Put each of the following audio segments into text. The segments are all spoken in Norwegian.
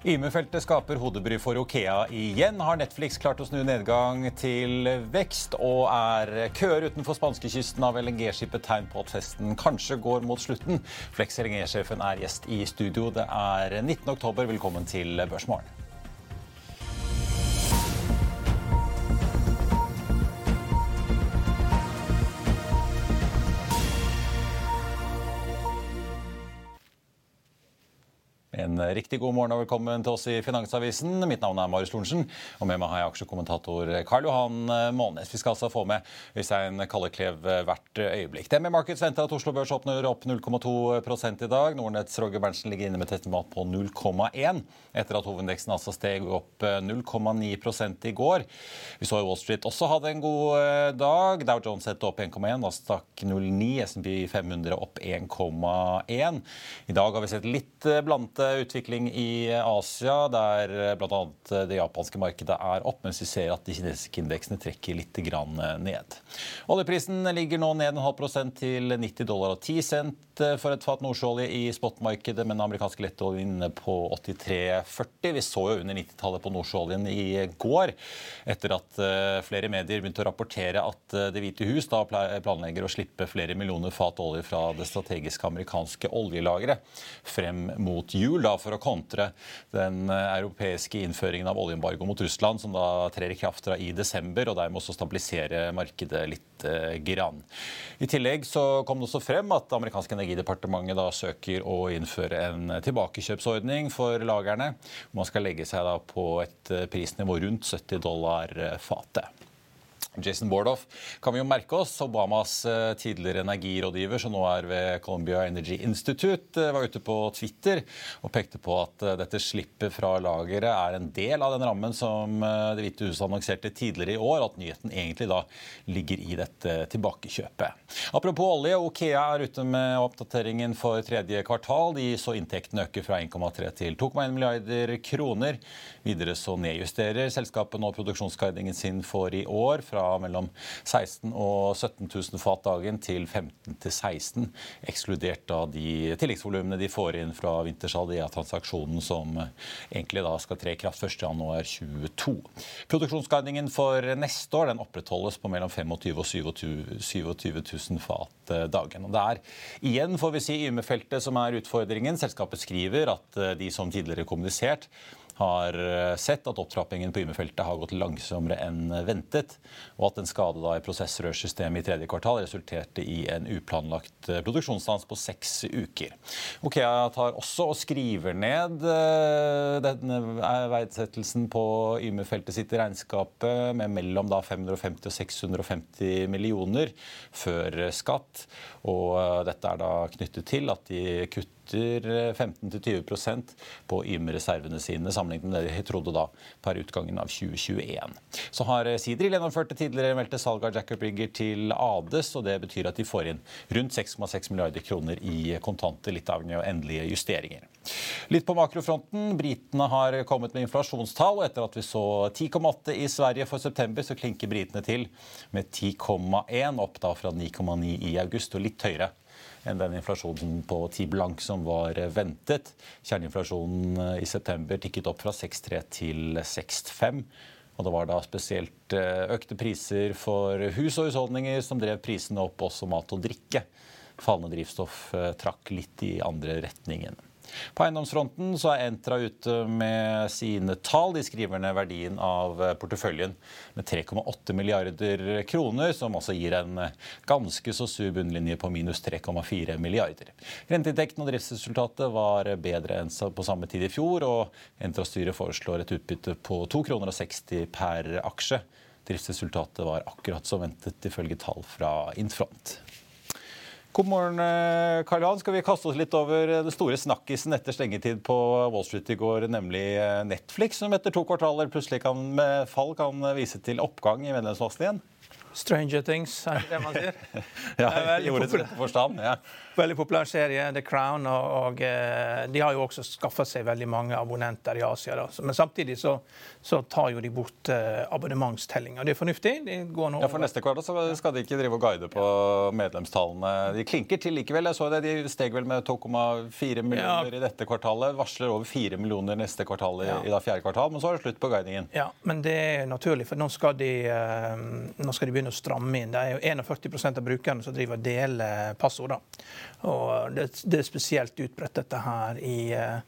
Yme-feltet skaper hodebry for Okea igjen. Har Netflix klart å snu nedgang til vekst, og er køer utenfor spanskekysten av LNG-skipet tegn på at festen kanskje går mot slutten? Flex LNG-sjefen er gjest i studio. Det er 19. oktober. Velkommen til Børsmorgen. Riktig god morgen og velkommen til oss i Finansavisen. Mitt navn er Marius Lorentzen, og med meg har jeg aksjekommentator Karl Johan Månes. Vi skal altså få med Øystein Kalleklev hvert øyeblikk. DNB Markets venter at Oslo Børs åpner opp 0,2% i dag. Nordnetts Roger Berntsen ligger inne med et på 0,1, etter at hovedindeksen altså steg opp 0,9% i går. Vi så Wall Street også hadde en god dag. Dow Jones sette opp 1,1, Nasdaq 0,9, SMP 500 opp 1,1. I dag har vi sett litt blandet utvikling i Asia, der bl.a. det japanske markedet er opp, mens vi ser at de kinesiske indeksene trekker litt ned. Oljeprisen ligger nå ned en halv prosent til 90 dollar og 10 cent for et fat nordsjøolje i spotmarkedet, men den amerikanske lettoljen inne på 83,40. Vi så jo under 90-tallet på nordsjøoljen i går, etter at flere medier begynte å rapportere at Det hvite hus da planlegger å slippe flere millioner fat olje fra det strategiske amerikanske oljelageret frem mot jul da, for å kontre den europeiske innføringen av oljeembargo mot Russland, som da trer i kraft fra i desember, og dermed også stabilisere markedet litt grann. I tillegg så kom det også frem at det amerikanske energidepartementet da søker å innføre en tilbakekjøpsordning for lagerne. Man skal legge seg da på et prisnivå rundt 70 dollar fatet. Jason Bordoff kan vi jo merke oss. Obamas tidligere energirådgiver, som nå er ved Columbia Energy Institute, var ute på Twitter og pekte på at dette slippet fra lageret er en del av den rammen som Det hvite huset annonserte tidligere i år, at nyheten egentlig da ligger i dette tilbakekjøpet. Apropos olje, Okea er ute med oppdateringen for tredje kvartal. De så inntektene øke fra 1,3 til 2,1 milliarder kroner. Videre så nedjusterer selskapet nå produksjonsguidingen sin for i år fra mellom 16 og 17 000 fat dagen til 15 til 16, ekskludert av de tilleggsvolumene de får inn fra vintersalget er transaksjonen som egentlig da skal tre i kraft 1.1.22. Produksjonsguidingen for neste år den opprettholdes på mellom 25 og 27 000 fat dagen. Og det er igjen, får vi si, Yme-feltet som er utfordringen. Selskapet skriver at de som tidligere kommunisert har sett at opptrappingen på Yme-feltet har gått langsommere enn ventet, og at en skade da i prosessrørsystemet i tredje kvartal resulterte i en uplanlagt produksjonsstans på seks uker. Okea tar også og skriver ned denne verdsettelsen på Yme-feltet sitt i regnskapet med mellom da 550 og 650 millioner før skatt, og dette er da knyttet til at de kutter 15-20 på YM-reservene sine, sammenlignet med det de trodde da per utgangen av 2021. Så har Sidril gjennomført det tidligere meldte salget av Jacob Rigger til Ades, og det betyr at de får inn rundt 6,6 milliarder kroner i kontanter, litt avhengig av endelige justeringer. Litt på makrofronten. Britene har kommet med inflasjonstall, og etter at vi så 10,8 i Sverige for september, så klinker britene til med 10,1, opp da fra 9,9 i august, og litt høyere enn den inflasjonen på 10 blank som var ventet. Kjerneinflasjonen i september tikket opp fra 6,3 til 6,5. Og det var da spesielt økte priser for hus og husholdninger som drev prisene opp, også mat og drikke. Fallende drivstoff trakk litt i andre retningen. På eiendomsfronten så er Entra ute med sine tall. De skriver ned verdien av porteføljen med 3,8 milliarder kroner, som også gir en ganske så sur bunnlinje på minus 3,4 milliarder. Renteinntekten og driftsresultatet var bedre enn på samme tid i fjor, og Entra-styret foreslår et utbytte på 2,60 kroner per aksje. Driftsresultatet var akkurat som ventet, ifølge tall fra Infront. God morgen, eh, Karl Johan. Skal vi kaste oss litt over det store snakkisen etter stengetid på Wall Street i går, nemlig eh, Netflix, som etter to kvartaler plutselig kan, med fall kan vise til oppgang i medlemsmassen igjen? Stranger Things, er det det man sier? ja, i ordets rette forstand. ja. Veldig populær serie, The Crown. Og, og eh, de har jo også skaffa seg veldig mange abonnenter i Asia. Da. Men samtidig så, så tar jo de bort uh, abonnementstellinga. Det er fornuftig. De ja, For neste kvartal så skal de ikke drive og guide på medlemstallene. De klinker til likevel. Jeg så det, De steg vel med 2,4 millioner ja. i dette kvartalet. Varsler over 4 millioner neste kvartal i, ja. i da fjerde kvartal. Men så er det slutt på guidingen. Ja, men det er naturlig, for nå skal de, uh, nå skal de begynne å stramme inn. Det er jo 41% av brukerne som driver og deler passord. Og det, det, er spesielt utbredt dette her i uh,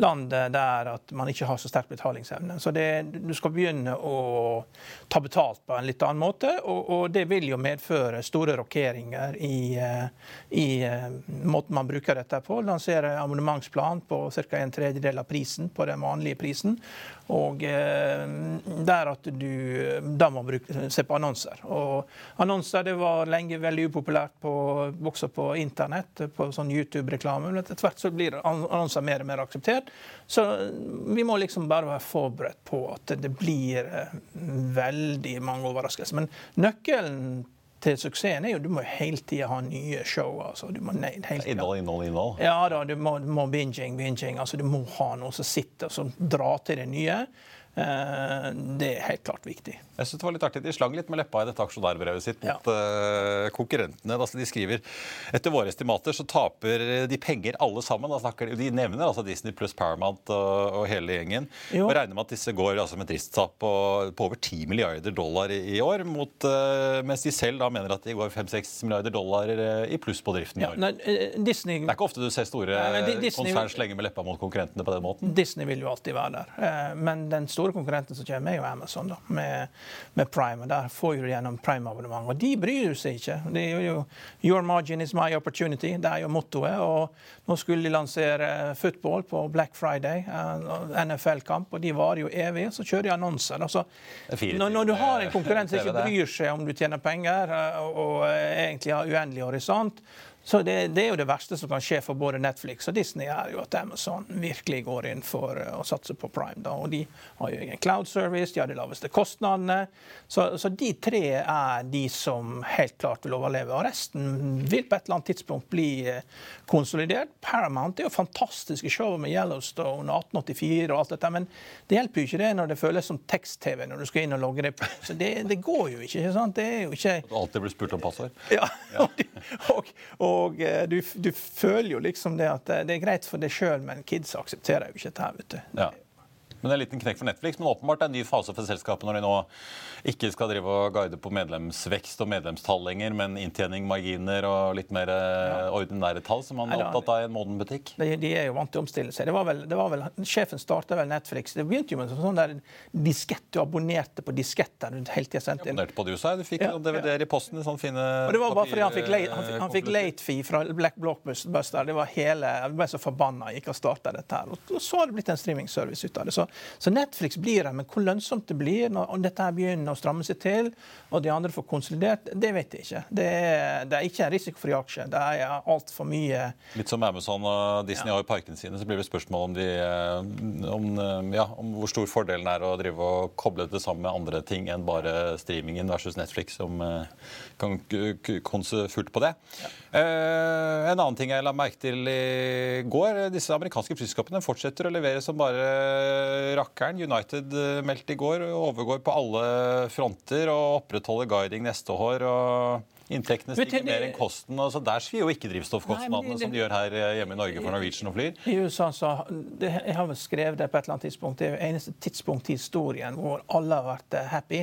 landet der at man ikke har så sterk betalingsevne. Så det, du skal begynne å ta betalt på en litt annen måte, og, og det vil jo medføre store rokeringer i, uh, i uh, måten man bruker dette på. Lansere abonnementsplan på ca. en tredjedel av prisen på den vanlige prisen. Og der at du da må bruke, se på annonser. Og annonser det var lenge veldig upopulært på, også på internett, på sånn YouTube-reklame. Men etter hvert så blir annonser mer og mer akseptert. Så vi må liksom bare være forberedt på at det blir eh, veldig mange overraskelser. Men nøkkelen til suksessen er jo du må hele tida ha nye show. altså du må Innhold, innhold, innhold? Ja da, du må, du må binging, binging. altså Du må ha noe som sitter som drar til det nye. Eh, det er helt klart viktig. Jeg synes det var litt artig. De slang litt med leppa i dette aksjonærbrevet sitt mot ja. uh, konkurrentene. Altså, de skriver etter våre estimater så taper de penger alle sammen. De, de, nevner altså Disney pluss Paramount og, og, hele gjengen. Jo. Og regner med at disse går altså, med driftstap på, på, over 10 milliarder dollar i, år. Mot, uh, mens de selv da mener at de går 5-6 milliarder dollar i pluss på driften i år. Ja, nei, Disney... Det er ikke ofte du ser store Disney... konsern slenge med leppa mot konkurrentene på den måten. Disney vil jo alltid være der. Men den store konkurrenten som kommer, er jo Amazon. da, med med Prime. og Der får du gjennom Prime-abonnement. Og de bryr seg ikke. Det er jo 'Your margin is my opportunity'. Det er jo mottoet. Og nå skulle de lansere football på Black Friday, eh, NFL-kamp, og de varer jo evig. Så kjører de annonser. Altså, når, når, du har en konkurrent som ikke bryr seg om du tjener penger, og, og egentlig har uendelig horisont, så det, det, er jo det verste som kan skje for både Netflix og Disney, er jo at Amazon virkelig går inn for eh, å satse på Prime. Da. Og de har jo egen cloud service, de har de laveste kostnadene. Så, så, de tre er de som helt klart vil overleve. Og resten vil på et eller annet tidspunkt bli eh, konsolidert. Paramount er jo fantastiske show med Yellowstone 1884 og alt dette, men det hjelper jo ikke det når det føles som tekst-TV når du skal inn og logge det. Så det, det går jo ikke. ikke sant? Det er jo ikke... At du alltid blir spurt om passord? Ja. ja. og, og og eh, du, du, føler jo liksom det at det er greit for deg sjøl, men kids aksepterer jo ikke dette. vet du. Ja. Men det er en liten knekk for Netflix, men åpenbart er en ny fase for selskapet når de nå ikke skal drive og guide på medlemsvekst og medlemstall lenger, men inntjening, marginer og litt mer eh, ja. ordinære tall, som man er opptatt av i en moden butikk? De, de, er jo vant til å omstille seg. Det var vel, det var vel, sjefen starta vel Netflix. Det begynte jo med en sånn der diskett. Du abonnerte på disketter hele sendte Du abonnerte på det, USA. Du fikk ja, DVD-er i posten i sånne fine Og Det var bare fordi han fikk late, han, han fikk late fee fra Black Blockbuster. Det var hele, Jeg ble så forbanna jeg gikk og starta dette her. Og så har det blitt en streamingservice ut av det. Så så Netflix blir det, men hvor lønnsomt det blir når dette her begynner å stramme seg til, og de andre får konsolidert, det vet jeg ikke. Det er, det er ikke en risikofri aksje. Det er altfor mye Litt som Amazon og Disney ja. har i parkene sine, så blir det spørsmål om, de, eh, om, eh, ja, om, hvor stor fordelen er å drive og koble det sammen med andre ting enn bare streamingen versus Netflix, som eh, kan konse fullt på det. Ja. En annen ting jeg la merke til i går, disse amerikanske flyselskapene fortsetter å levere som bare rakkeren. United meldte i går overgår på alle fronter og opprettholder guiding neste år. og Inntektene stiger mer enn kosten. altså Der svir jo ikke drivstoffkostnadene, som de gjør her eh, hjemme i Norge for Norwegian og flyr. I USA så, det, Jeg har vel skrevet det på et eller annet tidspunkt. Det er jo eneste tidspunkt i historien hvor alle har vært eh, happy.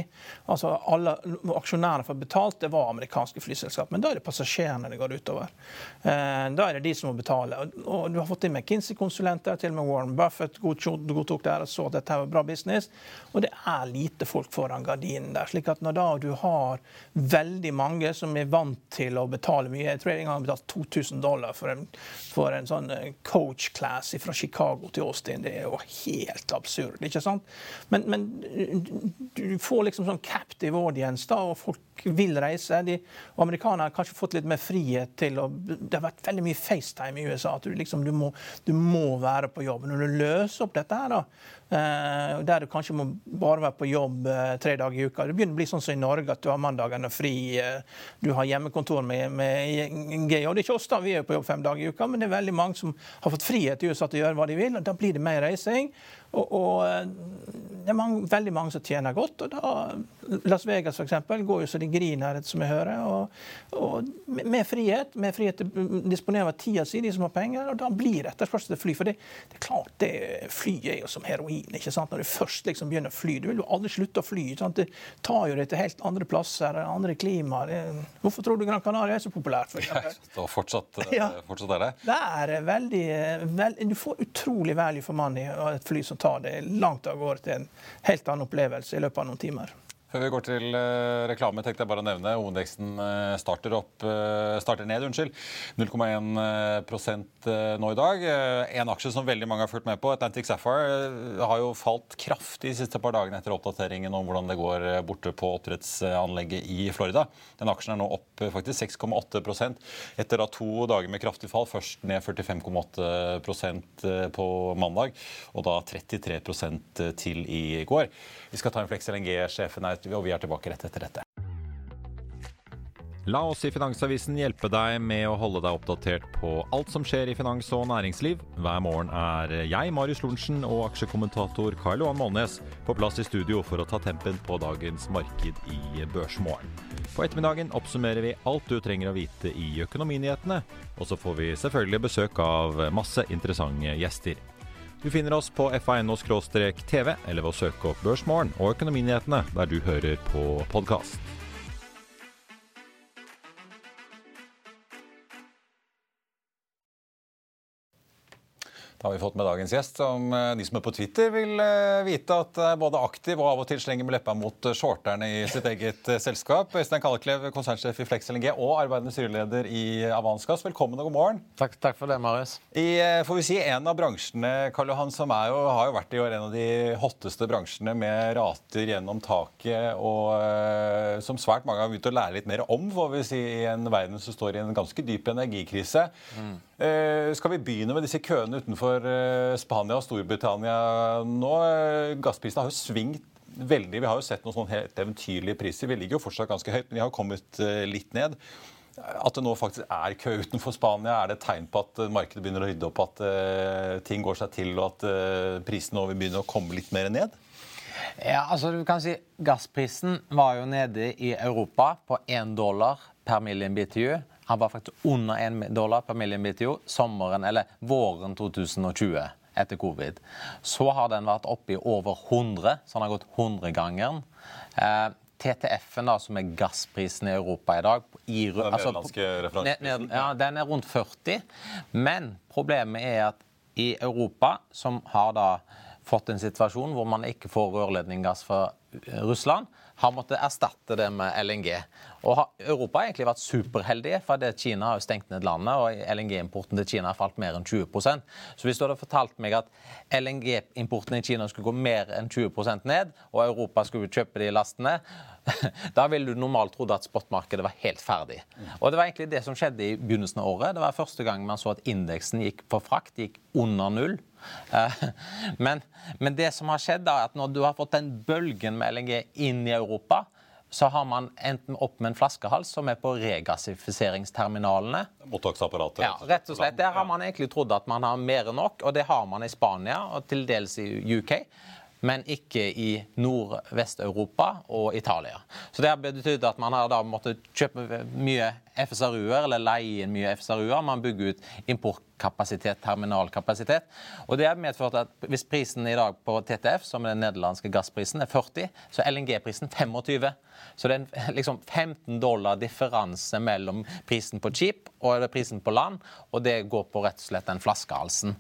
Altså alle Aksjonærene får betalt, det var amerikanske flyselskap. Men da er det passasjerene det går utover. Eh, da er det de som må betale. Og, du har fått inn McKinsey-konsulenter, til og med Warren Buffett godtok det og så at dette var bra business. Og det er lite folk foran gardinen der. slik at når da du har veldig mange som som er vant til å betale mye. Jeg tror jeg en har betalt 2000 dollar for en, for en sånn eh, coach class fra Chicago til Austin. Det er jo helt absurd. ikke sant? Men, men du får liksom sånn captive audience, da, og folk vil reise. De, og amerikanere har kanskje fått litt mer frihet til å Det har vært veldig mye FaceTime i USA. at du, liksom, du, må, du må være på jobb. Når du løser opp dette her, da, Eh, der du kanskje må bare være på jobb eh, tre dager i uka. Det begynner å bli sånn som i Norge, at du har mandagene fri. Eh, du har hjemmekontor med, med. Og det er ikke oss, da, vi er jo på jobb fem dager i uka, men det er veldig mange som har fått frihet i USA til å gjøre hva de vil. og Da blir det mer reising. Og, og, eh, det er mange, veldig mange som tjener godt. og da, Las Vegas for eksempel, går jo så de griner, som jeg hører. Og, og med frihet med frihet til å disponere tida si, de som har penger, og da blir etterspørsel til fly. For det, det, er klart, det fly er jo som heroin. ikke sant? Når du først liksom begynner å fly, du vil jo aldri slutte å fly. ikke sant? Det tar jo deg til helt andre plasser, andre klimaer. Hvorfor tror du Gran Canaria er så populært? For ja, og fortsatt, ja. fortsatt er det? Det er veldig, veld, Du får utrolig value for money av et fly som tar det langt av gårde til en helt annen opplevelse i løpet av noen timer. Før vi går til uh, reklame, tenkte jeg bare å nevne hovedveksten uh, starter, opp, uh, starter ned. unnskyld, 0,1 nå i dag. En aksje som veldig mange har fulgt med på, Atlantic Sapphire, har jo falt kraftig de siste par dagene etter oppdateringen om hvordan det går borte på oppdrettsanlegget i Florida. Den aksjen er nå opp faktisk 6,8% etter da to dager med kraftig fall. Først ned 45,8% på mandag, og da 33% til i går. Vi skal ta en Flex LNG-sjefen her og vi er tilbake rett etter dette. La oss i Finansavisen hjelpe deg med å holde deg oppdatert på alt som skjer i finans og næringsliv. Hver morgen er jeg, Marius Lorentzen, og aksjekommentator Karl Johan Målnes på plass i studio for å ta tempen på dagens marked i Børsmorgen. På ettermiddagen oppsummerer vi alt du trenger å vite i økonominyhetene, og så får vi selvfølgelig besøk av masse interessante gjester. Du finner oss på fa.no-tv eller ved å søke opp Børsmorgen og Økonominyhetene der du hører på podkast. Da har vi fått med dagens gjest, som eh, de som er på Twitter vil eh, vite at er både aktiv og av og til slenger med leppa mot eh, shorterne i sitt eget selskap. Øystein Kalleklev, konsernsjef i Flex LNG og arbeidende styreleder i Avanskas. Velkommen og god morgen. Takk, takk for det, Marius. I får vi si, en av bransjene Karl Johan, som jo, har jo vært i år en av de hotteste bransjene med rater gjennom taket, og som svært mange har begynt å lære litt mer om, får vi si, i en verden som står i en ganske dyp energikrise. Mm. Eh, skal vi begynne med disse køene utenfor eh, Spania og Storbritannia nå? Eh, gassprisene har jo svingt veldig. Vi har jo sett noen sånne helt eventyrlige priser. Vi ligger jo fortsatt ganske høyt, men de har kommet litt ned. At det nå faktisk er kø utenfor Spania, er det et tegn på at markedet begynner å rydde opp, at ting går seg til, og at prisene vil begynne å komme litt mer ned? Ja, altså du kan si Gassprisen var jo nede i Europa på 1 dollar per million BTU. Han var faktisk under 1 dollar per million BTO sommeren, eller våren 2020 etter covid. Så har den vært oppe i over 100, så den har gått 100-gangeren. Eh, TTF-en, da, som er gassprisen i Europa i dag i, Den altså, ja, Den er rundt 40. Men problemet er at i Europa, som har da fått en situasjon hvor man ikke får rørledninggass fra Russland, har måttet erstatte det med LNG. Og Europa har egentlig vært superheldige, for Kina har jo stengt ned landet, og LNG-importen til Kina har falt mer enn 20% Så hvis du hadde fortalt meg at LNG-importen i Kina skulle gå mer enn 20% ned, og Europa skulle kjøpe de lastene, da ville du normalt trodd at spotmarkedet var helt ferdig. Og det var egentlig det som skjedde i begynnelsen av året. Det var første gang man så at indeksen gikk på frakt gikk under null. Eh, men, men, det som har skjedd, er at når du har fått den bølgen med LNG inn i Europa, så har man enten opp med en flaskehals som er på regassifiseringsterminalene. Mottaksapparatet. Ja, rett og slett. Der har man egentlig trodd at man har mer enn nok, og det har man i Spania og til dels i UK. men ikke i Nordvest-Europa og Italia. Så Det har betydd at man har da måttet kjøpe mye FSRU-er, eller leie inn mye FSRU-er. Man bygger ut importkapasitet, terminalkapasitet. Og det har medført at hvis prisen i dag på TTF, som er den nederlandske gassprisen, er 40, så er LNG-prisen 25. Så det er en liksom 15 dollar differanse mellom prisen på chip og prisen på land, og det går på rett og slett den flaskehalsen.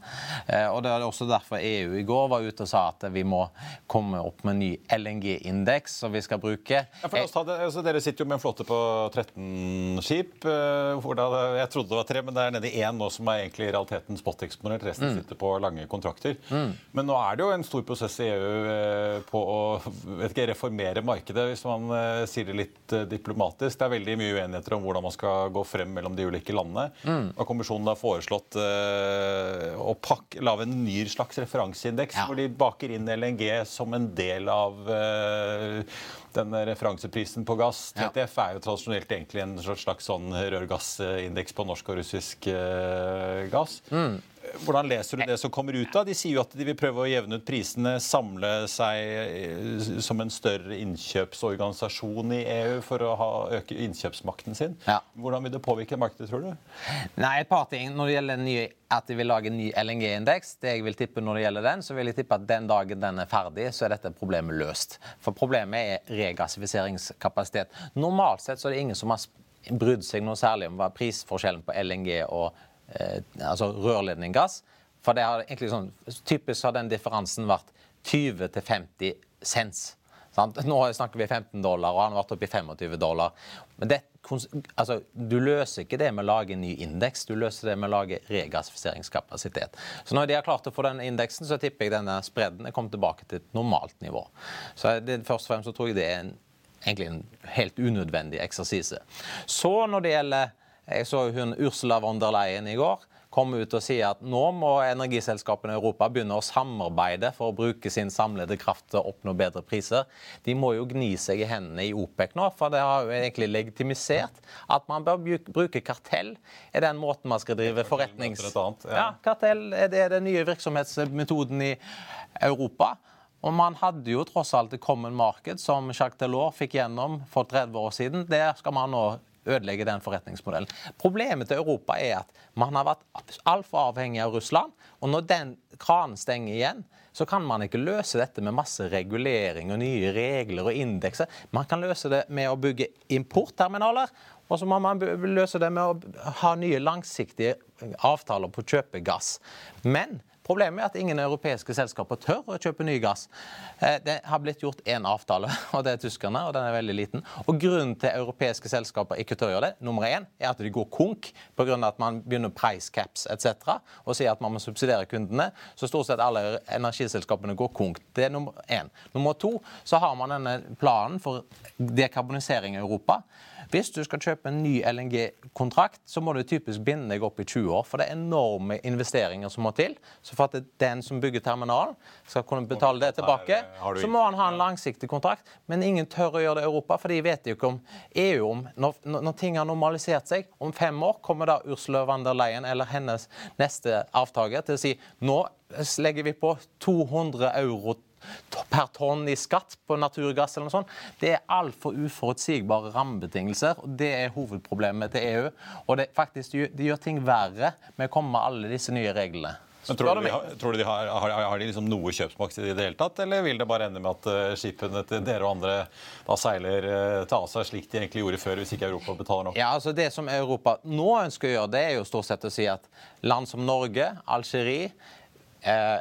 Eh, og Det er også derfor EU i går var ute og sa at vi må komme opp med en ny LNG-indeks som vi skal bruke. Ja, det, altså, dere sitter jo med en flåte på 13 skip. Eh, jeg trodde det var tre, men det er nede i én nå som er egentlig i realiteten spot-eksponert. Resten mm. sitter på lange kontrakter. Mm. Men nå er det jo en stor prosess i EU eh, på å ikke, reformere markedet, hvis man sier det litt diplomatisk. Det er veldig mye uenigheter om hvordan man skal gå frem mellom de ulike landene. Mm. Og Kommisjonen har foreslått å pakke, lage en ny slags referanseindeks, ja. hvor de baker inn LNG som en del av uh, den referanseprisen på gass. TTF er jo tradisjonelt egentlig en slags sånn rørgassindeks på norsk og russisk uh, gass. Mm. Hvordan leser du det som kommer ut av? De sier jo at de vil prøve å jevne ut prisene, samle seg eh, som en større innkjøpsorganisasjon i EU for å ha, øke innkjøpsmakten sin. Ja. Hvordan vil det påvirke markedet, tror du? Nei, et par ting. Når det gjelder nye, at de vil lage en ny LNG-indeks, det jeg vil tippe når det gjelder den, så vil jeg tippe at den dagen den er ferdig, så er dette problemet løst. For problemet er regassifiseringskapasitet. Normalt sett så er det ingen som har brydd seg noe særlig om hva prisforskjellen på LNG og Eh, altså rørledninggass. For det har egentlig sånn, Typisk har den differansen vært 20-50 cents. Sant? Nå snakker vi 15 dollar, og han har vært oppe i 25 dollar. Men det, altså, du løser ikke det med å lage en ny indeks, du løser det med å lage regassifiseringskapasitet. Så når de har klart å få den indeksen, så tipper jeg denne spredden er kommet tilbake til et normalt nivå. Så det, først og fremst så tror jeg det er en, egentlig en helt unødvendig eksersise. Så når det gjelder jeg så hun Ursula von der Leyen i går komme ut og si at nå må energiselskapene i Europa begynne å samarbeide for å bruke sin samlede kraft til å oppnå bedre priser. De må jo gni seg i hendene i OPEC nå, for det har jo egentlig legitimisert at man bør bruke kartell. Er den måten man skal drive forretnings... Ja, kartell er det den nye virksomhetsmetoden i Europa. Og man hadde jo tross alt et common market som Jacques Delors fikk gjennom for 30 år siden. Der skal man nå ødelegge den forretningsmodellen. Problemet til Europa er at man har vært altfor avhengig av Russland. Og når den kranen stenger igjen, så kan man ikke løse dette med masse regulering og nye regler og indekser. Man kan løse det med å bygge importterminaler. Og så må man løse det med å ha nye langsiktige avtaler på å kjøpe gass. Men Problemet er at ingen europeiske selskaper tør å kjøpe ny gass. Eh, det har blitt gjort én avtale, og det er tyskerne, og den er veldig liten. Og Grunnen til europeiske selskaper ikke tør å gjøre det, nummer én, er at de går konk pga. at man begynner price caps etc. og sier at man må subsidiere kundene. Så stort sett alle energiselskapene går konk. Det er nummer én. Nummer to så har man denne planen for dekarbonisering i Europa. Hvis du skal kjøpe en ny LNG-kontrakt, så må du typisk binde deg opp i 20 år. For det er enorme investeringer som må til. Så for at den som bygger terminalen, skal kunne betale det tilbake, så må han ha en langsiktig kontrakt. Men ingen tør å gjøre det i Europa, for de vet jo ikke om EU om når, når ting har normalisert seg. Om fem år kommer da Ursula van der Leyen eller hennes neste avtaker til å si nå legger vi på 200 euro per tonn i skatt på naturgass eller noe sånt. Det er altfor uforutsigbare rammebetingelser. og Det er hovedproblemet til EU. Og det, faktisk, de gjør ting verre med å komme med alle disse nye reglene. Men tror, du de har, tror du de har, har, har de liksom noe kjøpsmakt i det hele tatt, eller vil det bare ende med at uh, skipene til dere og andre da seiler uh, til Asia slik de egentlig gjorde før, hvis ikke Europa betaler nok? Ja, altså Det som Europa nå ønsker å gjøre, det er jo stort sett å si at land som Norge, Algerie Eh,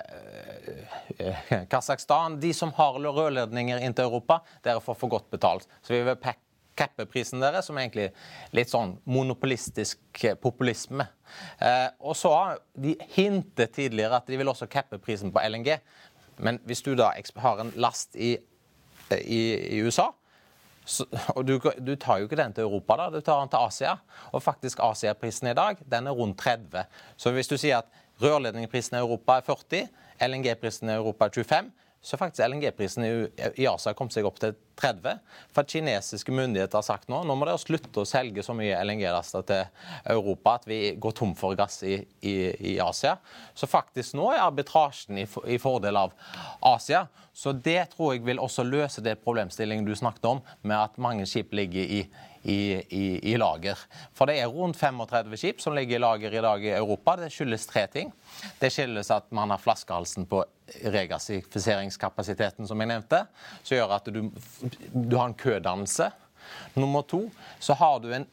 eh, Kasakhstan, de som har rørledninger inn til Europa, dere får for godt betalt. Så vi vil cappe prisen deres, som egentlig litt sånn monopolistisk eh, populisme. Eh, og så har de hintet tidligere at de vil også cappe prisen på LNG. Men hvis du da har en last i, i, i USA så, og du, du, tar jo ikke den til Europa, da, du tar den til Asia. Og faktisk Asiaprisen i dag den er rundt 30. Så hvis du sier at Rørledningsprisen i Europa er 40, LNG-prisen i Europa er 25. så faktisk LNG-prisen i, Asia kommet seg opp til 30. For kinesiske myndigheter har sagt nå nå må dere slutte å selge så mye LNG-laster til Europa at vi går tom for gass i, i, i Asia. Så faktisk nå er arbitrasjen i, i, fordel av Asia. Så det tror jeg vil også løse det problemstillingen du snakket om, med at mange skip ligger i i, i, i, lager. For det er rundt 35 skip som ligger i lager i dag i Europa. Det skyldes tre ting. Det skyldes at man har flaskehalsen på regassifiseringskapasiteten, som jeg nevnte, som gjør at du, du har en kødannelse. Nummer to så har du en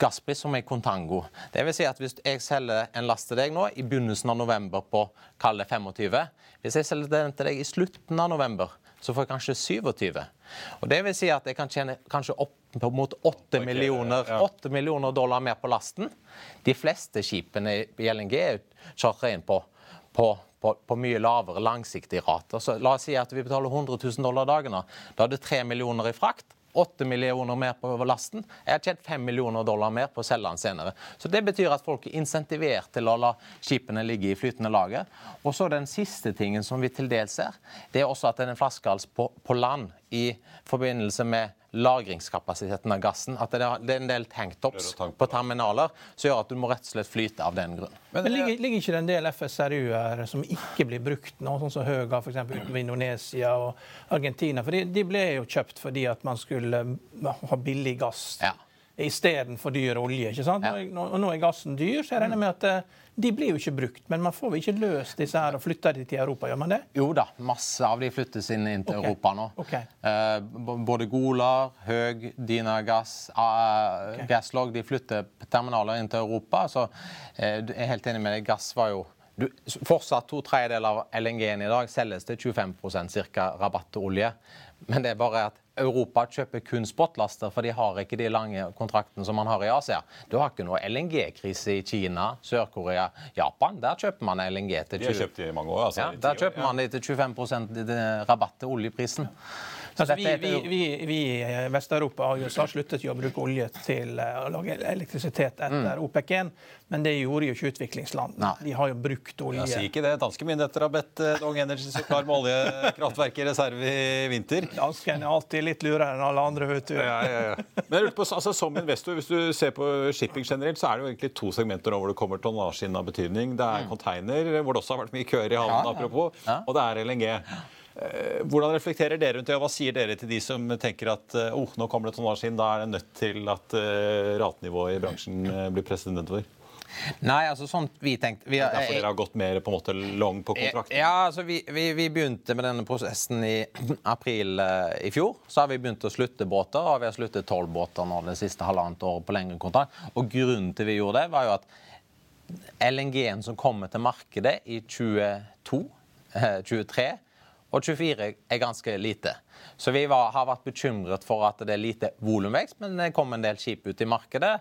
gasspris som er kontango. Det vil si at Hvis jeg selger en last til deg nå i begynnelsen av november på kall 25 Hvis jeg selger den til deg i slutten av november, så får jeg kanskje 27. Og Det vil si at jeg kan tjene kanskje opp mot 8 millioner, 8 millioner dollar mer på lasten. De fleste skipene i LNG er chartra inn på, på, på, på, mye lavere langsiktige rater. Så la oss si at vi betaler 100 000 dollar dagen. Da er det 3 millioner i frakt. 8 millioner mer på lasten. Jeg har tjent 5 millioner dollar mer på å selge den senere. Så Det betyr at folk er insentivert til å la skipene ligge i flytende lager. Og så Den siste tingen som vi til dels ser, det er også at det er en flaskehals på, på land i forbindelse med lagringskapasiteten av gassen. At det er en del tanktops på terminaler som gjør at du må rett og slett flyte av den grunn. Men, Men ligger, ligger, ikke det en del FSRU-er som ikke blir brukt nå, sånn som Høga f.eks. utenfor Indonesia og Argentina? For de, de, ble jo kjøpt fordi at man skulle ha billig gass. Ja istedenfor dyr olje. ikke sant? Ja. Nå, nå, er gassen dyr, så jeg regner med at eh, de blir jo ikke brukt, men man får vel ikke løst disse her og flytta de til Europa? gjør man det? Jo da, masse av de flyttes inn, inn til okay. Europa nå. Okay. Eh, både Golar, Høg, Dina Gass, uh, okay. Gasslog de flytter terminaler inn til Europa. Så eh, jeg er helt enig med deg, gass var jo du, fortsatt to tredjedeler av LNG-en i dag selges til 25 cirka, rabatt til olje. Men det er bare at Europa kjøper kun spotlaster, for de har ikke de lange kontraktene som man har i Asia. Du har ikke noe LNG-krise i Kina, Sør-Korea, Japan. Der kjøper man LNG til 20 De har kjøpt i mange år. Altså, ja, der kjøper man de til 25 rabatt til oljeprisen. Altså, vi, vi, vi, vi, i Vest-Europa og USA sluttet jo å bruke olje til eh, å lage elektrisitet etter mm. OPEC-1, men det gjorde jo ikke utviklingslandene. De har jo brukt olje. Jeg sier ikke det. Danske myndigheter har bedt uh, Dong Energy så klar med oljekraftverk i reserve i vinter. Danskene er alltid litt lurere enn alle andre, vet du. Ja, ja, ja. Men jeg på, altså, Som investor, hvis du ser på shipping generelt, så er det jo egentlig to segmenter hvor det kommer tonnasje inn av betydning. Det er mm. container, hvor det også har vært mye køer i havnen, apropos, og det er LNG. Eh, hvordan reflekterer dere rundt det, og hva sier dere til de som tenker at oh, nå kommer det tonnasje inn, da er det nødt til at uh, ratenivået i bransjen blir presset nedover? Nei, altså sånn vi tenkte vi har, Derfor dere har gått mer på en måte long på kontrakten? Ja, altså vi, vi, vi, begynte med denne prosessen i april uh, i fjor. Så har vi begynt å slutte båter, og vi har sluttet tolv båter nå det siste halvannet året på lengre kontrakt. Og grunnen til vi gjorde det, var jo at LNG-en som kommer til markedet i 2022, uh, 23 og 24 er ganske lite. Så vi var, har vært bekymret for at det er lite volumvekst, men det kom en del skip ut i markedet.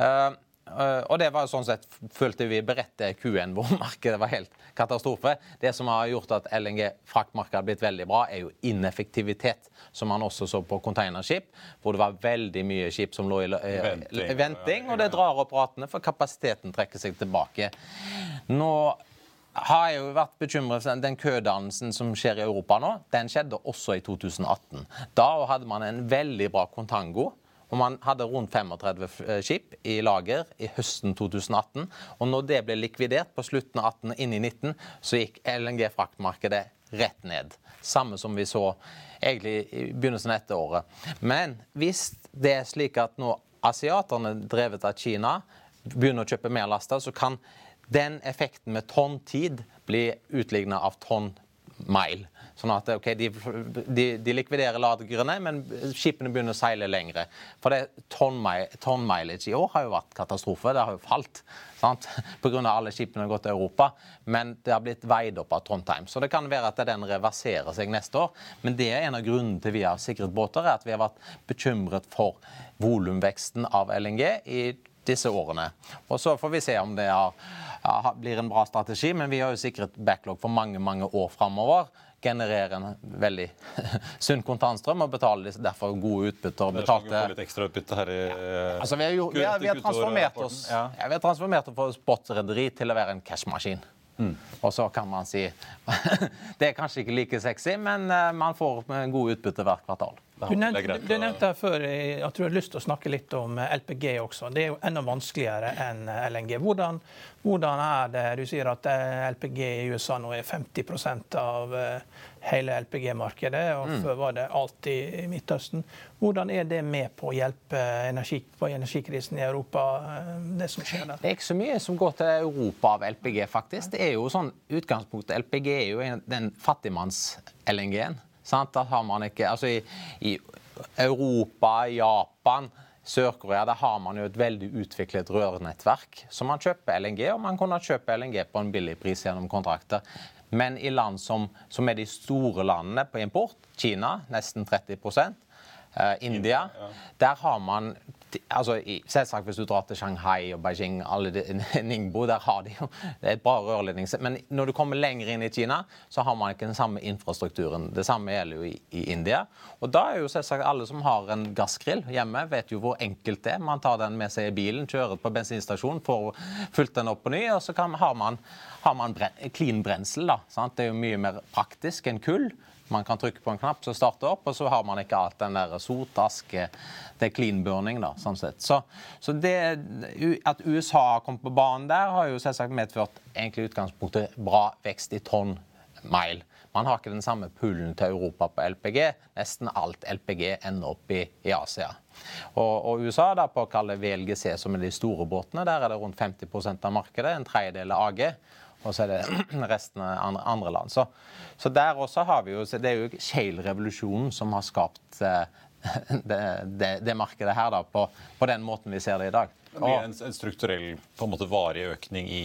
Uh, uh, og det var jo sånn sett følte vi beredt til Q1, hvor markedet var helt katastrofe. Det som har gjort at LNG-fraktmarkedet har blitt veldig bra, er jo ineffektivitet, som man også så på containerskip, hvor det var veldig mye skip som lå i venting, venting og det drar opp ratene, for kapasiteten trekker seg tilbake. Nå har jeg jo vært bekymret for Den kødannelsen som skjer i Europa nå, den skjedde også i 2018. Da hadde man en veldig bra kontango. Og man hadde rundt 35 eh, skip i lager i høsten 2018. Og når det ble likvidert på slutten av 18 og inn i 19, så gikk LNG-fraktmarkedet rett ned. Samme som vi så egentlig i begynnelsen av dette året. Men hvis det er slik at nå asiaterne, drevet av Kina, begynner å kjøpe mer laster, så kan den effekten med tonn tid blir utligna av tonn mile. Sånn at okay, de, de, de, likviderer lagrene, men skipene begynner å seile lengre. For det tonn, ton mileage i år har jo vært katastrofe. Det har jo falt. Sant? Pga. alle skipene har gått til Europa. Men det har blitt veid opp av Trondheim. Så det kan være at den reverserer seg neste år. Men det er en av grunnene til vi har sikret båter, er at vi har vært bekymret for volumveksten av LNG i disse årene. Og så får vi se om det har ja, blir en bra strategi, men vi har jo sikret backlog for mange mange år framover. Genererer en veldig sunn kontantstrøm og betaler derfor gode utbytter. Betalte... litt ekstra utbytte her i ja, altså, vi, jo, vi, har, vi, har transformert oss ja. vi har transformert oss fra sportsrederi til å være en cashmaskin. Og så kan man si Det er kanskje ikke like sexy, men eh, man får gode utbytte hvert kvartal. Du nevnte, du nevnte her før eh, at du har lyst til å snakke litt om eh, LPG også. Det er jo enda vanskeligere enn LNG. Hvordan, hvordan er det Du sier at LPG i USA nå er 50% av hele LPG-markedet, og mm. før var det alltid i Midtøsten. Hvordan er det med på å hjelpe energi, på energikrisen i Europa, det som skjer der? Det er ikke så mye som går til Europa av LPG, faktisk. Det er jo sånn, Utgangspunktet LPG er jo den fattigmanns-LNG-en. Da har man ikke Altså i, i Europa, Japan Sør-Korea der har man jo et veldig utviklet rørnettverk. Så man kjøper LNG, og man kunne kjøpe LNG på en billig pris gjennom kontrakter. Men i land som, som er de store landene på import, Kina nesten 30 eh, India, der har man altså, Selvsagt hvis du drar til Shanghai og Beijing, alle de, Ningbo, der har de jo et bra rørledning. Men når du kommer lenger inn i Kina, så har man ikke den samme infrastrukturen. Det samme gjelder jo i, i India. Og da er jo selvsagt alle som har en gassgrill hjemme, vet jo hvor enkelt det er. Man tar den med seg i bilen, kjører på bensinstasjonen, får fulgt den opp på ny, og så kan, har man, har man bren, clean brensel. da, sant? Det er jo mye mer praktisk enn kull. Man kan trykke på en knapp som starter opp, og så har man ikke alt den der sot, aske Det er clean burning, da, sånn sett. Så, så det, at USA har kommet på banen der, har jo selvsagt medført egentlig utgangspunktet bra vekst i tonn mile. Man har ikke den samme pullen til Europa på LPG. Nesten alt LPG ender opp i, i Asia. Og, og, USA da på å kalle VLGC, som er de store båtene, der er det rundt 50 av markedet. En tredjedel av AG og så er det resten av andre land. Så, så, der også har vi jo Det er jo shale-revolusjonen som har skapt eh, det, det, det, markedet her da, på, på, den måten vi ser det i dag. Det blir en, en strukturell, på en måte varig økning i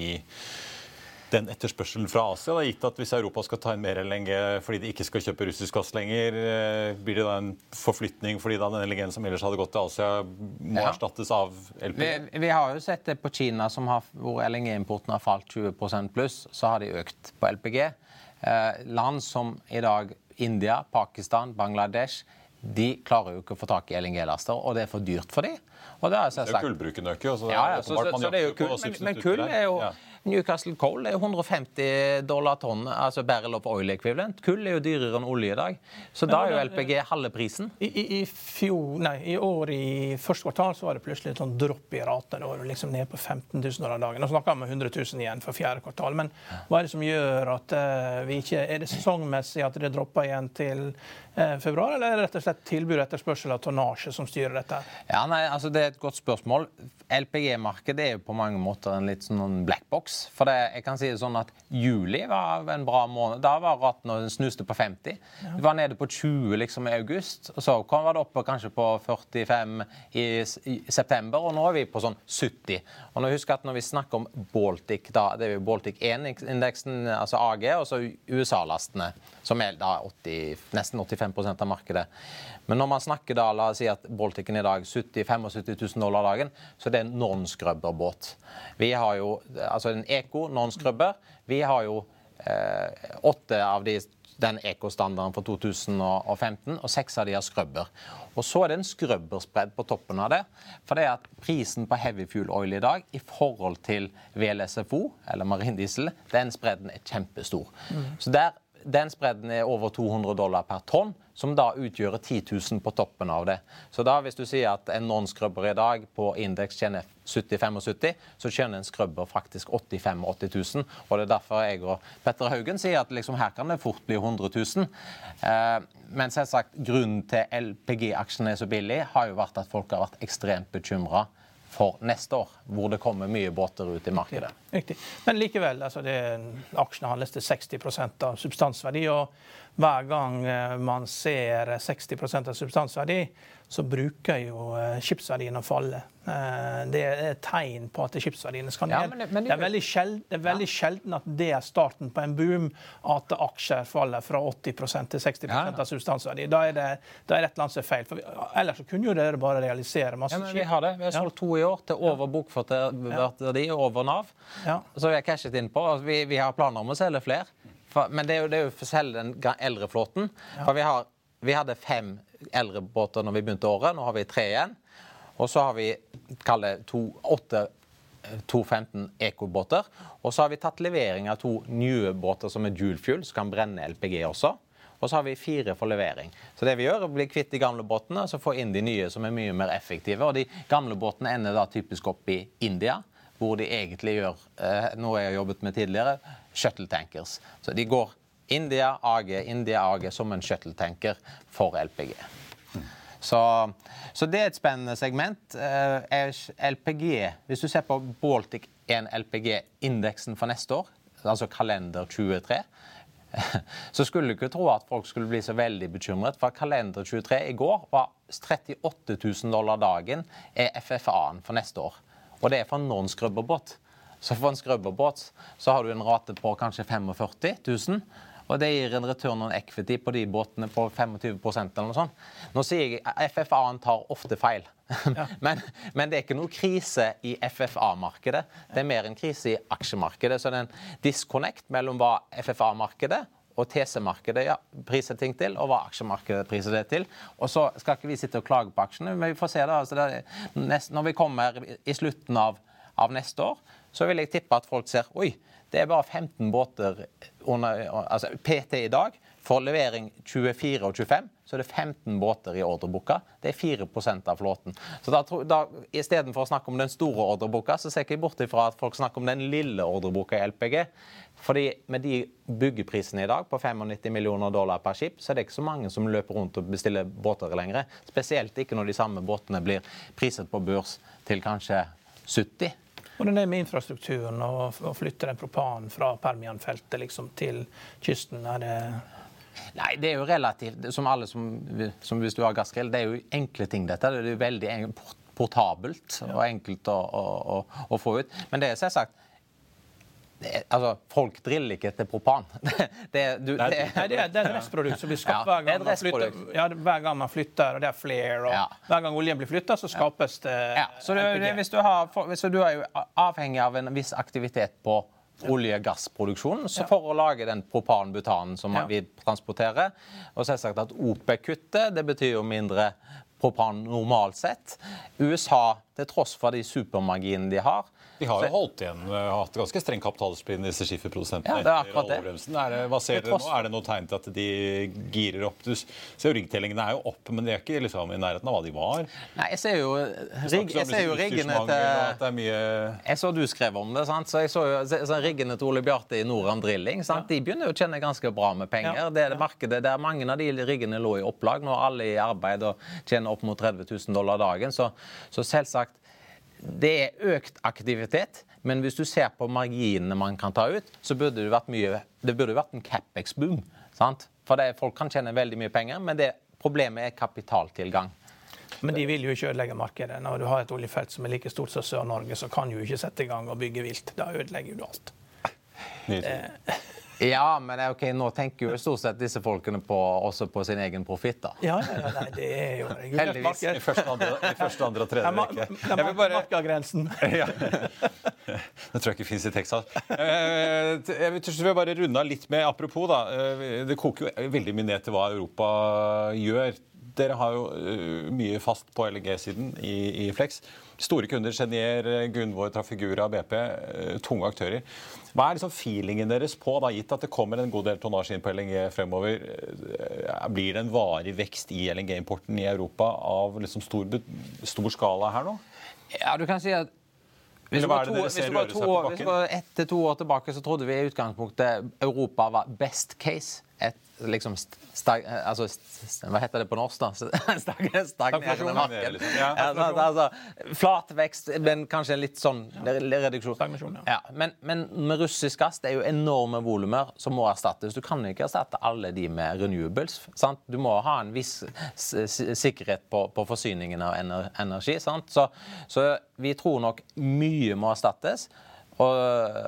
den etterspørselen fra Asia? Da, gitt at Hvis Europa skal ta inn mer LNG fordi de ikke skal kjøpe russisk gass lenger, eh, blir det da en forflytning fordi da den LNG-en som ellers hadde gått til Asia, må ja. erstattes av LPG? Vi, vi, har jo sett det på Kina, har, hvor LNG-importen har falt 20 pluss. Så har de økt på LPG. Eh, land som i dag India, Pakistan, Bangladesh de klarer jo ikke å få tak i LNG-laster, og det er for dyrt for dem. Og det er, så kullbruken øker, så, ja, ja, så, så, så det er jo kull, men, men kull er jo ja. Newcastle Coal er 150 dollar tonn, altså barrel of oil equivalent. Kull er jo dyrere enn olje i dag. Så da er jo LPG halve prisen. I, i, i, fjor, nei, I år i første kvartal så var det plutselig et sånn dropp i raten. Da var det liksom ned på 15 000 dollar dagen. Nå snakker vi om 100 000 igjen for fjerde kvartal. Men hva er det som gjør at uh, vi ikke Er det sesongmessig at det dropper igjen til februar, eller er det rett og slett tilbud og etterspørsel av tonnasje som styrer dette? Ja, nei, altså Det er et godt spørsmål. LPG-markedet er jo på mange måter en litt sånn black box. For det, jeg kan si det sånn at Juli var en bra måned. Da var raten og den snuste på 50. Ja. Det var nede på 20 liksom i august. og Så kom det oppe kanskje på 45 i, i, september, og nå er vi på sånn 70. Og nå husk at Når vi snakker om Baltic, da, det er jo Baltic 1-indeksen, altså AG, og så USA-lastene, som er da 80, nesten 85 av markedet. Men når man snakker da, la oss si at Balticen i dag 70 75 000 dollar dagen, så er det en non-skrubberbåt. Vi har jo altså en Eco non-scrubber. Vi har jo eh, åtte av de den ekostandarden for 2015, og seks av de har skrubber. Og Så er det en skrubberspredd på toppen av det. For det er at prisen på heavy fuel oil i dag i forhold til VLSFO, eller marindiesel, den spredden er kjempestor. Mm. Så der den spredden er over 200 dollar per tonn, som da utgjør 10 000 på toppen av det. Så da hvis du sier at en non-skrubber i dag på indeks tjener 70-75, så tjener en skrubber faktisk 85 000-80 000. Og det er derfor jeg og Petter Haugen sier at liksom her kan det fort bli 100 000. Eh, men selvsagt, grunnen til LPG-aksjene er så billig, har jo vært at folk har vært ekstremt bekymra for neste år, hvor det kommer mye båter ut i markedet. Riktig. Men likevel, altså det, aksjene handles til 60% av substansverdi. og hver gang eh, man ser 60% av substansverdi, så bruker jo eh, skipsverdiene å falle. Eh, det er et tegn på at skipsverdiene skal ned. Ja, men, men, det er veldig, sjelden, er veldig ja. sjelden at det er starten på en boom, at aksjer faller fra 80% til 60 ja, av substansverdi. Da er det, da er et eller annet som er feil. For ellers så kunne jo dere bare realisere masse skip. Vi har det. Vi har solgt to i år til over bokført verdi, over Nav. Så vi har cashet inn på. Vi, vi har planer om å selge flere. For, men det er jo, det er jo for selv den eldre flåten. Ja. For vi, har, vi, hadde fem eldre båter når vi begynte året. Nå har vi tre igjen. Og så har vi kall det to, åtte 215 ekobåter. Og så har vi tatt levering av to nye båter som er dual fuel, som kan brenne LPG også. Og så har vi fire for levering. Så det vi gjør, er å bli kvitt de gamle båtene og så få inn de nye som er mye mer effektive. Og de gamle båtene ender da typisk opp i India, hvor de egentlig gjør eh, noe jeg har jobbet med tidligere, shuttle tankers. Så de går India AG, India AG som en shuttle tanker for LPG. Så, så, det er et spennende segment. Eh, LPG, Hvis du ser på Baltic 1 LPG-indeksen for neste år, altså kalender 23, så skulle du ikke tro at folk skulle bli så veldig bekymret. For kalender 23 i går var 38 000 dollar dagen er FFA-en for neste år. Og det er for en non-skrubberbåt. Så for en skrubberbåt så har du en rate på kanskje 45 000. Og det gir en return on equity på de båtene på 25% eller noe sånt. Nå sier jeg FFA-en tar ofte feil. Ja. men, men, det er ikke noe krise i FFA-markedet. Det er mer en krise i aksjemarkedet. Så det er en disconnect mellom hva FFA-markedet og TC-markedet ja, priser ting til, og hva aksjemarkedet priser det til. Og så skal ikke vi sitte og klage på aksjene, men vi får se Da. Altså det nest, når vi kommer i slutten av, av neste år, så vil jeg tippe at folk ser oi, det er bare 15 båter under, altså PT i dag. For levering 24 og 25 så er det 15 båter i ordreboka. Det er 4% av flåten. Så da, da Istedenfor å snakke om den store ordreboka, så ser jeg bort ifra at folk snakker om den lille ordreboka i LPG. Fordi med de byggeprisene i dag på 95 millioner dollar per skip, så er det ikke så mange som løper rundt og bestiller båter lenger. Spesielt ikke når de samme båtene blir priset på børs til kanskje 70 hvordan er det med infrastrukturen og å flytte den propanen fra Permianfeltet liksom, til kysten? Er det Nei, det er jo relativt Som alle som, som hvis du har gassgrill, det er jo enkle ting, dette. Det er jo veldig portabelt og enkelt å, å, å, få ut. Men det er selvsagt det, altså, Folk driller ikke etter propan. det, du, Nei, det, det, er, det er et restprodukt som blir skapt ja, hver, gang man flytter, ja, hver gang man flytter, og det er flere. og ja. Hver gang oljen blir flytta, så skapes det ja. Så hvis, du har, hvis du er avhengig av en viss aktivitet på olje- og gassproduksjonen så for å lage den propan-butanen som vi transporterer. Og selvsagt at OPEC-kuttet det betyr jo mindre propan normalt sett. USA, til tross for de supermarginene de har, de har jo holdt igjen, eh, hatt ganske streng kapitaldisiplin, disse skifferprodusentene. Ja, det er akkurat det. Er det, hva ser dere nå? Er det noe tegn til at de girer opp? Du ser jo Riggtellingene er jo opp, men de er ikke liksom i nærheten av hva de var. Nei, jeg ser jo, rig, jeg ser jo riggene til. Jeg så du skrev om det, sant? så jeg så jo så riggene til Ole Bjarte i Noram Drilling. Sant? De begynner jo å tjene ganske bra med penger. Ja. Det er det markedet der mange av de riggene lå i opplag. Nå er alle i arbeid og tjener opp mot 30 000 dollar dagen. Så, så selvsagt det er økt aktivitet, men hvis du ser på marginene man kan ta ut, så burde det vært mye Det burde vært en Capex-boom. For det, folk kan tjene veldig mye penger, men det, problemet er kapitaltilgang. Men de vil jo ikke ødelegge markedet. Når du har et oljefelt som er like stort som Sør-Norge, så kan du jo ikke sette i gang og bygge vilt. Da ødelegger du alt. Det, ja, men ok, nå tenker jo stort sett disse folkene på, også på sin egen profitt, da. Ja, ja, nei, det er jo Heldigvis. I første, andre, i første, andre og tredje rekke. Jeg vil bare Markagrensen. ja. Det tror jeg ikke fins i Texas. Eh, jeg vil bare runde av litt med apropos, da. Eh, det koker jo veldig mye ned til hva Europa gjør. Dere har jo eh, mye fast på LNG-siden i, i Flex. Store kunder, Genier, Gunvor, Trafigura, BP. Eh, tunge aktører. Hva er liksom feelingen deres på, da, gitt at det kommer en god del tonnasje inn på LNG fremover? Eh, blir det en varig vekst i LNG-importen i Europa av liksom stor, stor skala her nå? Ja, du kan si at hvis du, to, hvis, du to, hvis du var ett til to år tilbake, så trodde vi i utgangspunktet Europa var best case et liksom stag, altså, Hva heter det på norsk, da? Stag, stagnerende marked. Liksom. Ja, altså, flat vekst, men kanskje en litt sånn reduksjon. Ja. Men, men, med russisk gass det er jo enorme volumer som må erstattes. Du kan ikke erstatte alle de med renewables. Sant? Du må ha en viss sikkerhet på, på forsyningen av energi. Sant? Så, så vi tror nok mye må erstattes. Og,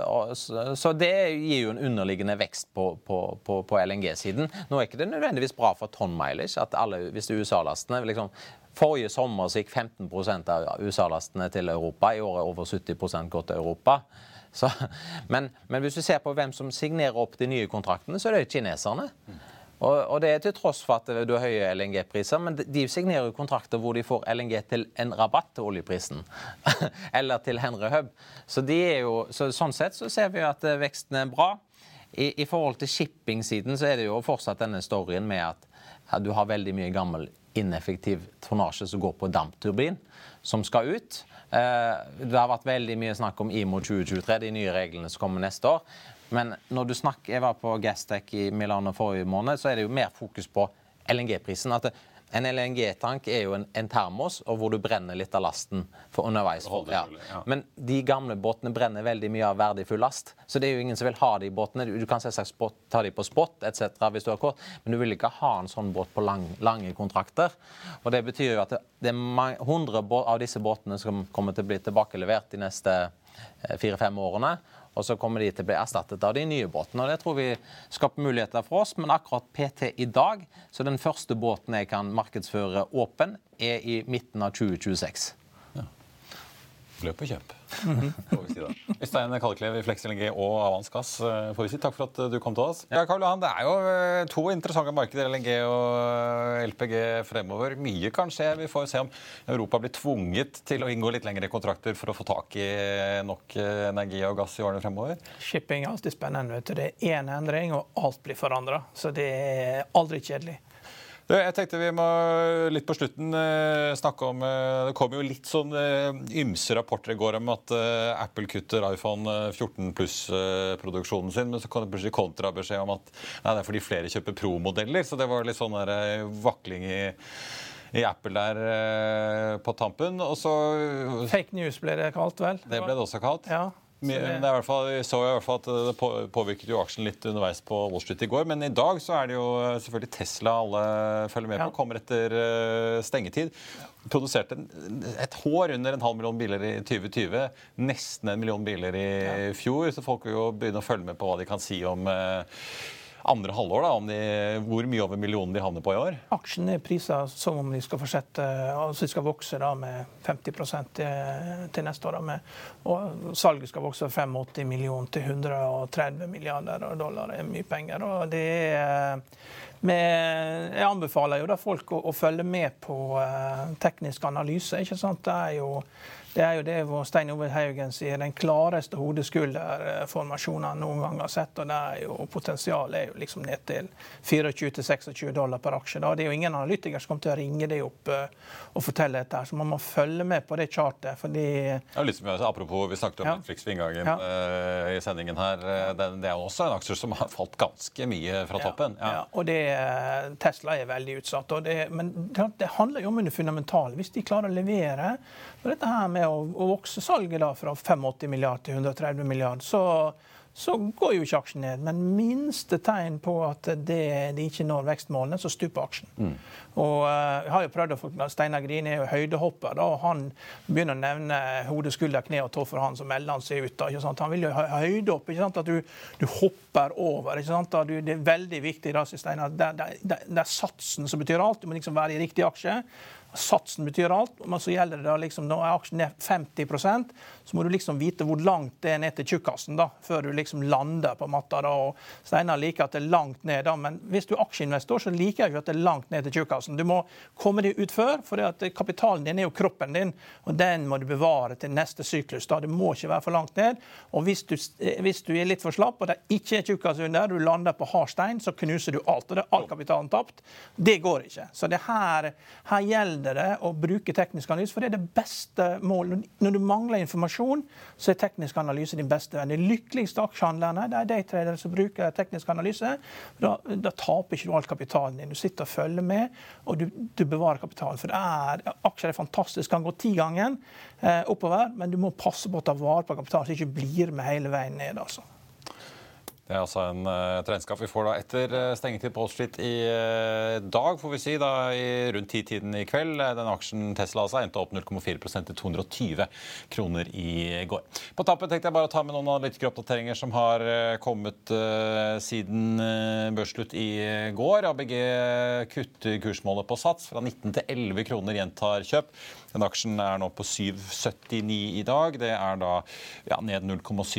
og, så det gir jo en underliggende vekst på, på, på, på LNG-siden. Nå er ikke det nødvendigvis bra for tonn mileage at alle, hvis USA-lastene liksom, Forrige sommer så gikk 15% av USA-lastene til Europa. I år er over 70% gått til Europa. Så, men, men, hvis du ser på hvem som signerer opp de nye kontraktene, så er det kineserne. Og, det er til tross for at du har høye LNG-priser, men de signerer jo kontrakter hvor de får LNG til en rabatt til oljeprisen. Eller til Henry Hub. Så, jo, så sånn sett så ser vi jo at eh, veksten er bra. I, I, forhold til shipping-siden så er det jo fortsatt denne storyen med at, ja, du har veldig mye gammel ineffektiv tonnasje som går på dampturbin, som skal ut. Eh, det har vært veldig mye snakk om IMO 2023, de nye reglene som kommer neste år. Men når du snakker, jeg var på Gastec i Milano forrige måned, så er det jo mer fokus på LNG-prisen. at en LNG-tank er jo en, en, termos og hvor du brenner litt av lasten for underveis. Ja. Men de gamle båtene brenner veldig mye av verdifull last. Så det er jo ingen som vil ha de båtene. Du kan selvsagt ta de på spot etc. hvis du har kort, men du vil ikke ha en sånn båt på lang, lange kontrakter. Og det betyr jo at det, det er 100 av disse båtene som kommer til å bli tilbakelevert de neste eh, fire-fem årene. Og så kommer de til å bli erstattet av de nye båtene. og Det tror vi skaper muligheter for oss. Men akkurat PT i dag, så den første båten jeg kan markedsføre åpen, er i midten av 2026. Løp og kjøp. får vi si da. Øystein Kalleklev i Flex LNG og Avans Gass, eh, får vi si takk for at eh, du kom til oss. Ja, Karl Johan, Det er jo eh, to interessante markeder, LNG og LPG fremover. Mye kan skje. Vi får se om Europa blir tvunget til å inngå litt lengre kontrakter for å få tak i nok energi og gass i årene fremover. Shipping er alltid spennende. Det er én endring, og alt blir forandra. Så det er aldri kjedelig. Jeg tenkte vi må litt på slutten eh, snakke om eh, Det kom jo litt sånn eh, ymse rapporter i går om at Apple kutter iPhone 14 pluss-produksjonen sin, men så kom det plutselig kontrabeskjed om at nei, det er fordi flere kjøper Pro-modeller. Så det var litt sånn der vakling i i Apple der på tampen. Og så Fake news ble det kalt, vel? Det ble det også kalt. Ja. Men det er i hvert fall, Vi så i hvert fall at det påvirket jo aksjen litt underveis på Wall Street i går. Men i dag så er det jo selvfølgelig Tesla alle følger med på. Kommer etter eh, stengetid. Produserte et hår under en halv million biler i 2020. Nesten en million biler i fjor. Så folk vil jo begynne å følge med på hva de kan si om eh, andre halvår, da, de, hvor mye over millionen de havner på i år? Aksjene er prisa som om de skal fortsette, altså de skal vokse da med 50 til, til neste år. Da, med, og salget skal vokse fra 85 millioner til 130 milliarder dollar. Det er mye penger. og det er med, jeg anbefaler jo da folk å, å følge med på uh, teknisk analyse. ikke sant? Det er jo det er jo det hvor Stein Ove Haugen sier den klareste hodeskulderformasjonen noen gang har sett. og jo Potensialet er jo liksom ned til 24-26 dollar per aksje. Da. Det er jo ingen analytikere som kommer til å ringe det opp uh, og fortelle dette. Så man må følge med på det chartet. fordi... Ja, litt som apropos, Vi snakket om ja. Netflix ved inngangen ja. uh, i sendingen her. Det, det, er også en aksje som har falt ganske mye fra toppen. Ja, ja og det, Tesla er veldig utsatt. Det, men det, det handler jo om det fundamentale. Hvis de klarer å levere og dette her med å, å vokse salget da fra 85 milliard til 130 milliard, så, så går jo ikke aksjen ned. Men minste tegn på at det, de ikke når vekstmålene, så stuper aksjen. Mm. Og uh, Jeg har jo prøvd å få Steinar Grine er jo høydehopper. da, og Han begynner å nevne hode, skulder, kne og tå for han, så melder han seg ut. da, ikke sant? Han vil jo ha høydehopp. ikke sant, At du, du hopper over. ikke sant, du, Det er veldig viktig. da, Steinar, det, det, det, det er satsen som betyr alt. Du må liksom være i riktig aksje. Satsen betyr alt. men så gjelder det liksom, Når aksjen er 50% så må du liksom vite hvor langt det er ned til tjukkasen da, før du liksom lander på matta. da, og Steinar liker at det er langt ned, da, men hvis du er aksjeinvestor, så liker jeg ikke at det er langt ned til tjukkasen. Du må komme deg ut før, for kapitalen din er jo kroppen din, og den må du bevare til neste syklus. da, Det må ikke være for langt ned. og Hvis du, hvis du er litt for slapp og det ikke er tjukkas under, du lander på hard stein, så knuser du alt. og det er all kapitalen tapt. Det går ikke. Så det her, her gjelder gjelder det å bruke teknisk analyse, for det er det beste målet. Når du mangler informasjon, så er teknisk analyse din beste venn. De lykkeligste aksjehandlerne det er de tradere som bruker teknisk analyse. Da, da, taper ikke du all kapitalen din. Du sitter og følger med, og du, du bevarer kapitalen. For er, aksjer er fantastisk, kan gå tigangen eh, oppover, men du må passe på å ta vare på kapitalen, så det ikke blir med hele veien ned. altså. Det er altså en, uh, et regnskap vi får da etter uh, stengetid på Wall Street i uh, dag, får vi si. da i Rundt ti-tiden i kveld. Den aksjen Tesla altså endte opp 0,4% til 220 kroner i går. På tappet tenkte jeg bare å ta med noen analytikeroppdateringer som har kommet siden børsslutt i går. ABG kutter kursmålet på Sats fra 19 til 11 kroner, gjentar kjøp. Den aksjen er nå på 7,79 i dag. Det er da ja, ned 0,7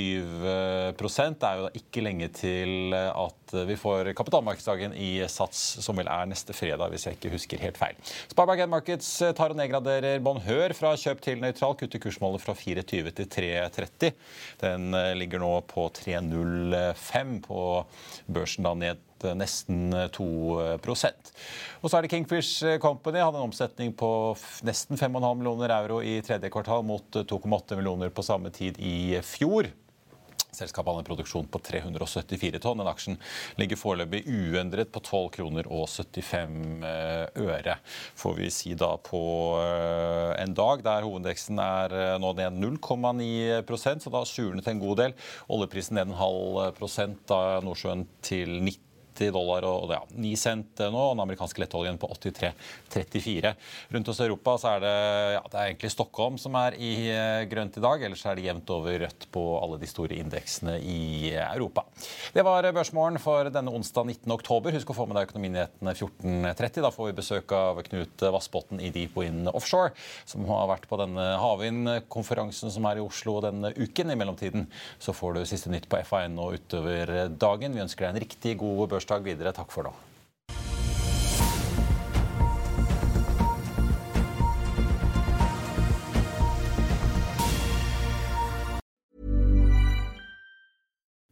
Det er jo da ikke lenge til at vi får kapitalmarkedsdagen i Sats, som vel er neste fredag, hvis jeg ikke husker helt feil. Sparebank Markets tar og nedgraderer Bonheur fra kjøp til nøytral, kutter kursmålet fra 4,20 til 3,30. Den ligger nå på 3,05 på børsen, da ned nesten 2% Og så er det Kingfish Company. Hadde en omsetning på nesten 5,5 millioner euro i tredje kvartal mot 2,8 millioner på samme tid i fjor. Selskapet hadde en produksjon på 374 tonn. Den aksjen ligger foreløpig uendret på 12 kroner og 75 øre, får vi si da på en dag der hovedindeksen er nå ned 0,9% så da surnet en god del. Oljeprisen ned en halv prosent, da Nordsjøen til 90 90 dollar og ja, 9 cent nå. Og den amerikanske lettoljen på 83,34. Rundt oss i Europa så er det, ja, det er egentlig Stockholm som er i eh, grønt i dag. Ellers er det jevnt over rødt på alle de store indeksene i Europa. Det var børsmålen for denne onsdag 19. oktober. Husk å få med deg Økonominyhetene 14.30. Da får vi besøk av Knut Vassbotn i Deep Wind Offshore, som har vært på denne havvindkonferansen som er i Oslo denne uken. I mellomtiden så får du siste nytt på FA1 og utover dagen. Vi ønsker deg en riktig god børs videre. Takk for nå.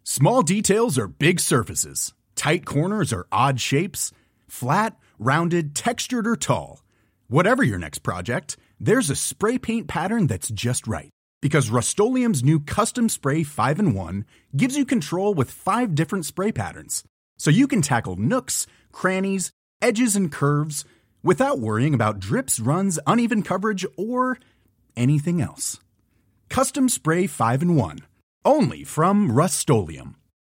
Small details are big surfaces. Tight corners are odd shapes. Flat, rounded, textured, or tall. Whatever your next project, there's a spray paint pattern that's just right. Because Rust new Custom Spray 5 in 1 gives you control with five different spray patterns so you can tackle nooks, crannies, edges, and curves without worrying about drips, runs, uneven coverage, or anything else. Custom Spray 5 and 1. Only from Rust